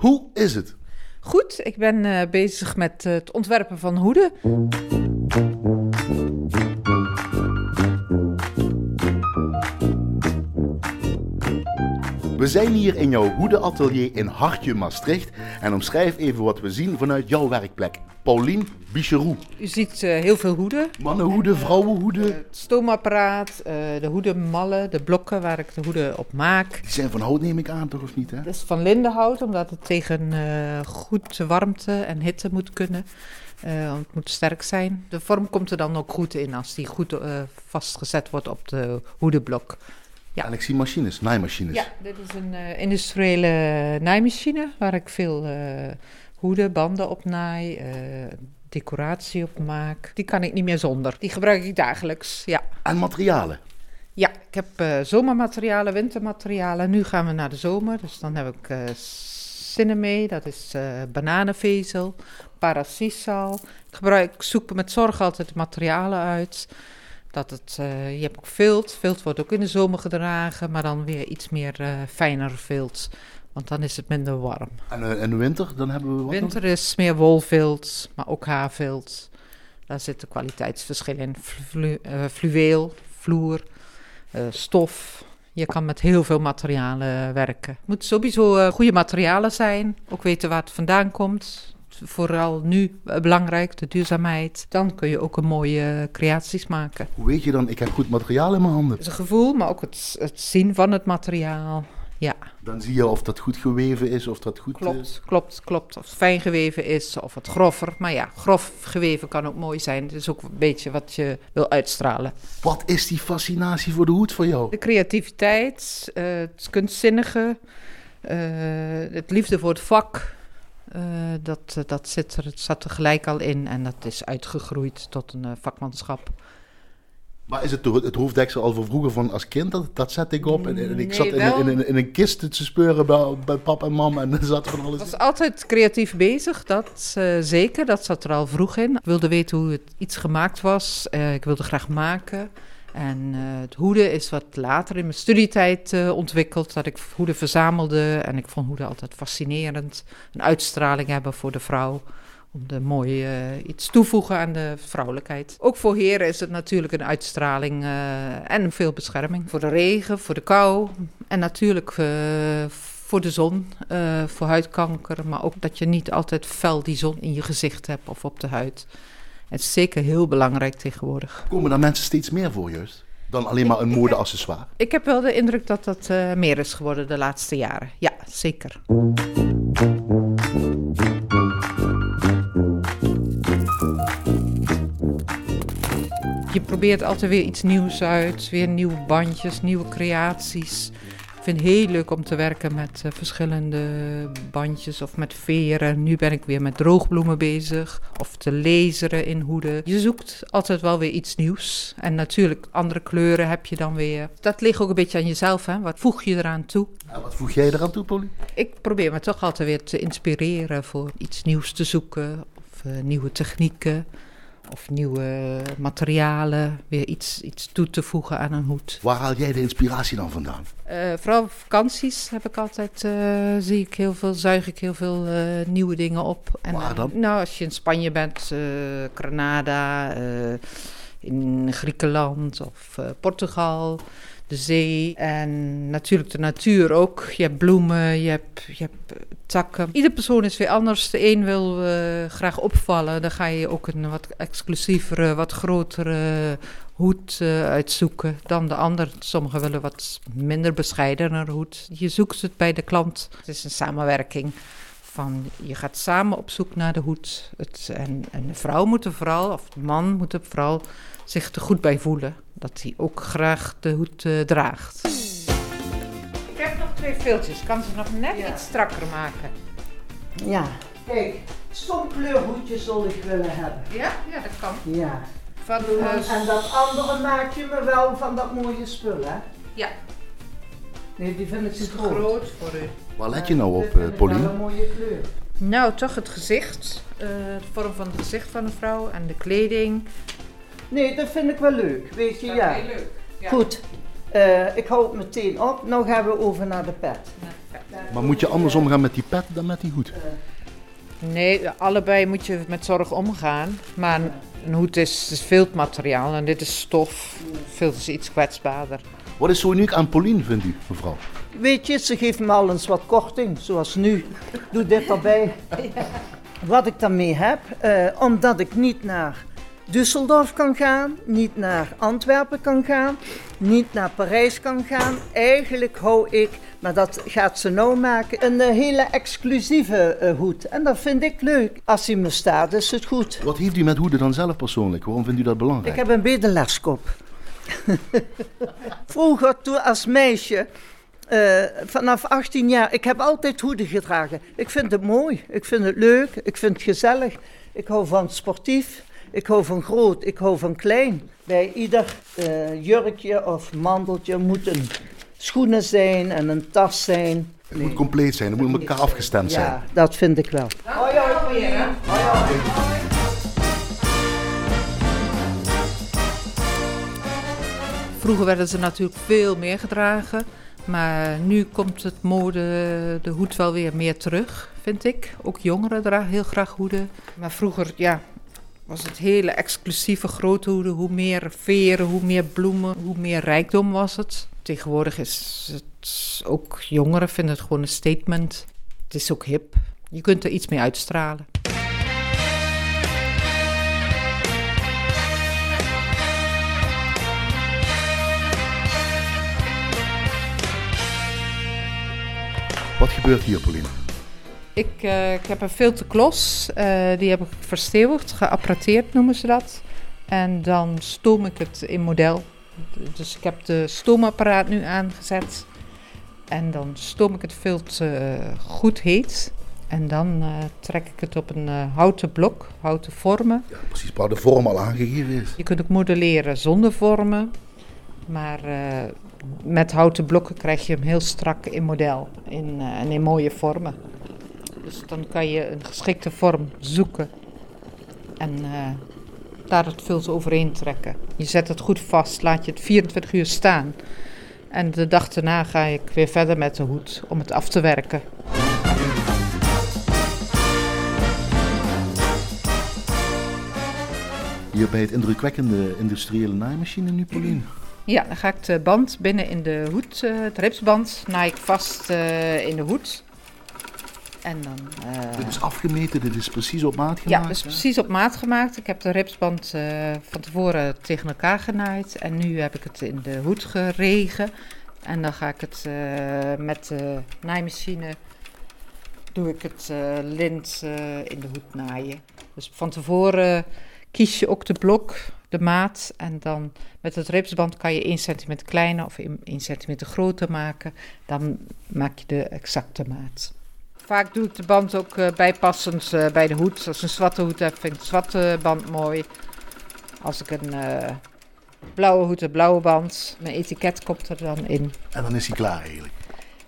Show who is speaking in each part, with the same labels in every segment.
Speaker 1: Hoe is het?
Speaker 2: Goed, ik ben eh, bezig met eh, het ontwerpen van hoeden.
Speaker 1: We zijn hier in jouw hoedenatelier in Hartje, Maastricht. En omschrijf even wat we zien vanuit jouw werkplek. Paulien Bicheroux.
Speaker 2: U ziet eh, heel veel hoeden.
Speaker 1: Mannenhoeden, vrouwenhoeden.
Speaker 2: Het stoomapparaat, eh, de hoedenmallen, de blokken waar ik de hoeden op maak.
Speaker 1: Die zijn van hout neem ik aan, toch of niet? Hè?
Speaker 2: Dat is van lindenhout, omdat het tegen eh, goed warmte en hitte moet kunnen. Eh, het moet sterk zijn. De vorm komt er dan ook goed in als die goed eh, vastgezet wordt op de hoedenblok. Ja.
Speaker 1: En ik zie machines, naaimachines.
Speaker 2: Ja, dit is een eh, industriële naaimachine waar ik veel eh, hoeden, banden op naai, eh, decoratie op maak. Die kan ik niet meer zonder. Die gebruik ik dagelijks, ja.
Speaker 1: En materialen.
Speaker 2: Ja, ik heb zomermaterialen, wintermaterialen. Nu gaan we naar de zomer, dus dan heb ik mee. Dat is bananenvezel, parasisal. Ik gebruik, ik zoek met zorg altijd materialen uit. Dat het, eh, je hebt ook vilt. Vilt wordt ook in de zomer gedragen, maar dan weer iets meer eh, fijner vilt. Want dan is het minder warm.
Speaker 1: En, en de winter, dan hebben we wat nog?
Speaker 2: Winter is meer wolvilt, maar ook haarvilt. Daar zitten kwaliteitsverschillen in. Flu, fluweel, vloer, stof. Je kan met heel veel materialen werken. Het moet sowieso goede materialen zijn. Ook weten waar het vandaan komt. Vooral nu eh, belangrijk, de duurzaamheid. Dan kun je ook een mooie creaties maken.
Speaker 1: Hoe weet je dan, ik heb goed materiaal in mijn handen?
Speaker 2: Het is gevoel, maar ook het, het zien van het materiaal. Ja,
Speaker 1: Dan zie je of dat goed geweven is, of dat goed... eh,
Speaker 2: klopt, klopt, klopt. Of het fijn geweven is, of het grover. Maar ja, grof geweven kan ook mooi zijn. Het is ook een beetje wat je wil uitstralen.
Speaker 1: Wat is die fascinatie voor de hoed voor jou?
Speaker 2: De creativiteit, eh, het kunstzinnige, eh, het liefde voor het vak. Eh, dat, dat zit er, het zat er gelijk al in en dat is uitgegroeid tot een eh, vakmanschap.
Speaker 1: Maar is het het hoofddeksel al van vroeger van als kind? Dat, dat zet ik op en, en ik
Speaker 2: Nee,
Speaker 1: zat in, in, een- in een kist te speuren bij, bij pap en mam en er zat van alles
Speaker 2: Ik
Speaker 1: in.
Speaker 2: was altijd creatief bezig, dat eh, zeker. Dat zat er al vroeg in. Ik wilde weten hoe het iets gemaakt was. Eh, ik wilde graag maken. En eh, het hoeden is wat later in mijn studietijd eh, ontwikkeld. Dat ik hoeden verzamelde. En ik vond hoeden altijd fascinerend. Een uitstraling hebben voor de vrouw. Om de mooie eh, iets toevoegen aan de vrouwelijkheid. Ook voor heren is het natuurlijk een uitstraling eh, en veel bescherming. Voor de regen, voor de kou. En natuurlijk voor de zon, voor huidkanker. Maar ook dat je niet altijd fel die zon in je gezicht hebt of op de huid. Het is zeker heel belangrijk tegenwoordig.
Speaker 1: Komen daar mensen steeds meer voor juist? Dan alleen maar een modeaccessoire?
Speaker 2: Ik heb wel de indruk dat dat eh, meer is geworden de laatste jaren. Ja, zeker. Je probeert altijd weer iets nieuws uit, weer nieuwe bandjes, nieuwe creaties. Ik vind het heel leuk om te werken met eh, verschillende bandjes of met veren. Nu ben ik weer met droogbloemen bezig of te laseren in hoeden. Je zoekt altijd wel weer iets nieuws. En natuurlijk, andere kleuren heb je dan weer. Dat ligt ook een beetje aan jezelf, hè? Wat voeg je eraan toe?
Speaker 1: En wat voeg jij eraan toe, Polly?
Speaker 2: Ik probeer me toch altijd weer te inspireren voor iets nieuws te zoeken. Of eh, nieuwe technieken. Of nieuwe materialen. Weer iets, iets toe te voegen aan een hoed.
Speaker 1: Waar haal jij de inspiratie dan vandaan?
Speaker 2: Eh, vooral op vakanties heb ik altijd, eh, zie ik heel veel, zuig ik heel veel eh, nieuwe dingen op. En,
Speaker 1: Waar dan?
Speaker 2: nou, als je in Spanje bent, Granada, in Griekenland of Portugal, de zee en natuurlijk de natuur ook. Je hebt bloemen, je hebt, je hebt eh, takken. Ieder persoon is weer anders. De een wil eh, graag opvallen, dan ga je ook een wat exclusievere, wat grotere hoed eh, uitzoeken dan de ander. Sommigen willen wat minder bescheidener hoed. Je zoekt het bij de klant. Het is een samenwerking. Van, je gaat samen op zoek naar de hoed. Het, en, en de vrouw moet er vooral, of de man moet er vooral zich er goed bij voelen. Dat hij ook graag de hoed eh, draagt. Ik heb nog twee viltjes. Ik kan ze nog net
Speaker 3: Ja.
Speaker 2: iets strakker maken.
Speaker 3: Ja. Kijk, zo'n kleurhoedje zal ik willen hebben.
Speaker 2: Ja, ja dat kan.
Speaker 3: Ja.
Speaker 2: Van, eh,
Speaker 3: En dat andere maak je me wel van dat mooie spul, hè?
Speaker 2: Ja.
Speaker 3: Nee, die vind ik te groot.
Speaker 2: groot voor u.
Speaker 1: Waar let je nou op,
Speaker 3: vind
Speaker 1: eh Pauline?
Speaker 3: wel een mooie kleur.
Speaker 2: Nou, toch het gezicht. eh, de vorm van het gezicht van de vrouw en de kleding.
Speaker 3: Nee, dat vind ik wel leuk, weet je,
Speaker 2: Dat
Speaker 3: ja.
Speaker 2: heel leuk. Ja.
Speaker 3: Goed, Eh, ik hou het meteen op. Nou gaan we over naar de pet.
Speaker 2: Ja.
Speaker 1: Maar moet je anders omgaan met die pet dan met die hoed?
Speaker 2: Nee, allebei moet je met zorg omgaan. Maar een hoed is, is viltmateriaal en dit is stof. Vilt is iets kwetsbaarder.
Speaker 1: Wat is zo uniek aan Pauline, vindt u, mevrouw?
Speaker 3: Weet je, ze geeft me al eens wat korting, zoals nu. Doe dit erbij. Wat ik daarmee heb, eh, omdat ik niet naar Düsseldorf kan gaan, niet naar Antwerpen kan gaan, niet naar Parijs kan gaan. Eigenlijk hou ik, maar dat gaat ze nou maken, een eh, hele exclusieve eh, hoed. En dat vind ik leuk. Als hij me staat, is het goed.
Speaker 1: Wat heeft u met hoeden dan zelf persoonlijk? Waarom vindt u dat belangrijk?
Speaker 3: Ik heb een bedelaaskop. Vroeger, toen als meisje, eh, vanaf 18 jaar, ik heb altijd hoeden gedragen. Ik vind het mooi, ik vind het leuk, ik vind het gezellig. Ik hou van sportief, ik hou van groot, ik hou van klein. Bij ieder eh, jurkje of mandeltje moeten schoenen zijn en een tas zijn.
Speaker 1: Het moet compleet zijn, het moet met elkaar afgestemd zijn.
Speaker 3: Ja, dat vind ik wel.
Speaker 2: Vroeger werden ze natuurlijk veel meer gedragen. Maar nu komt het mode, de hoed wel weer meer terug, vind ik. Ook jongeren dragen heel graag hoeden. Maar vroeger, ja, was het hele exclusieve grote hoeden. Hoe meer veren, hoe meer bloemen, hoe meer rijkdom was het. Tegenwoordig is het ook jongeren vinden het gewoon een statement. Het is ook hip. Je kunt er iets mee uitstralen.
Speaker 1: Wat gebeurt hier, Pauline?
Speaker 2: Ik, eh, ik heb een filterklos, eh die heb ik verstevigd, geapparateerd noemen ze dat. En dan stoom ik het in model. Dus ik heb de stoomapparaat nu aangezet. En dan stoom ik het filter eh, goed heet. En dan trek ik het op een houten blok, houten vormen.
Speaker 1: Ja, precies, waar de vorm al aangegeven is.
Speaker 2: Je kunt ook modelleren zonder vormen. Maar eh, met houten blokken krijg je hem heel strak in model in, eh, en in mooie vormen. Dus dan kan je een geschikte vorm zoeken en eh, daar het filter overheen trekken. Je zet het goed vast, laat je het 24 uur staan. En de dag daarna ga ik weer verder met de hoed om het af te werken.
Speaker 1: Hier bij het indrukwekkende industriële naaimachine nu, Pauline.
Speaker 2: Ja, dan ga ik de band binnen in de hoed, eh, het ripsband, naai ik vast eh, in de hoed. En dan... eh,
Speaker 1: Dit is afgemeten, dit is precies op maat
Speaker 2: ja,
Speaker 1: gemaakt.
Speaker 2: dat is
Speaker 1: hè?
Speaker 2: precies op maat gemaakt. Ik heb de ripsband eh, van tevoren tegen elkaar genaaid. En nu heb ik het in de hoed geregen. En dan ga ik het met de naaimachine... doe ik het lint in de hoed naaien. Dus van tevoren kies je ook de blok, de maat. En dan met het ripsband kan je 1 centimeter kleiner of 1 centimeter groter maken. Dan maak je de exacte maat. Vaak doe ik de band ook eh, bijpassend eh, bij de hoed. Als ik een zwarte hoed heb, vind ik de zwarte band mooi. Als ik een eh, blauwe hoed heb, blauwe band. Mijn etiket komt er dan in.
Speaker 1: En dan is hij klaar eigenlijk.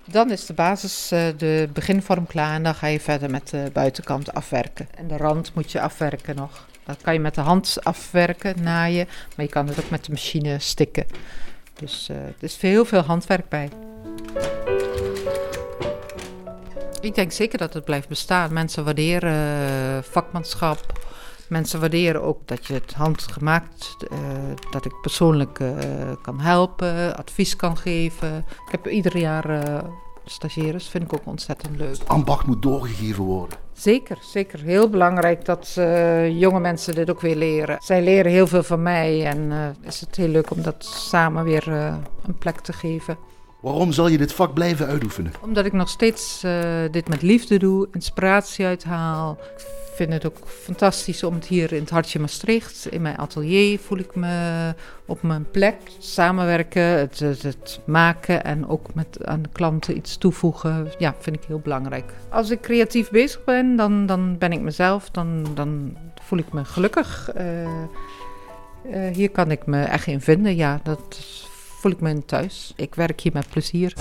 Speaker 2: Dan is de basis, de beginvorm klaar en dan ga je verder met de buitenkant afwerken. En de rand moet je afwerken nog. Dat kan je met de hand afwerken, naaien, maar je kan het ook met de machine stikken. Dus eh, er is heel veel handwerk bij. Ik denk zeker dat het blijft bestaan. Mensen waarderen eh, vakmanschap. Mensen waarderen ook dat je het handgemaakt, eh dat ik persoonlijk kan helpen, advies kan geven. Ik heb ieder jaar stagiaires, vind ik ook ontzettend leuk.
Speaker 1: Ambacht moet doorgegeven worden.
Speaker 2: Zeker, zeker. Heel belangrijk dat eh, jonge mensen dit ook weer leren. Zij leren heel veel van mij en eh, is het heel leuk om dat samen weer eh, een plek te geven.
Speaker 1: Waarom zal je dit vak blijven uitoefenen?
Speaker 2: Omdat ik nog steeds eh, dit met liefde doe, inspiratie uithaal. Ik vind het ook fantastisch om het hier in het hartje Maastricht, in mijn atelier, voel ik me op mijn plek. Samenwerken, het, het, maken en ook met aan de klanten iets toevoegen, ja, vind ik heel belangrijk. Als ik creatief bezig ben, dan, dan ben ik mezelf, dan, dan voel ik me gelukkig. Eh, eh, hier kan ik me echt in vinden, ja, dat voel ik me thuis. Ik werk hier met plezier.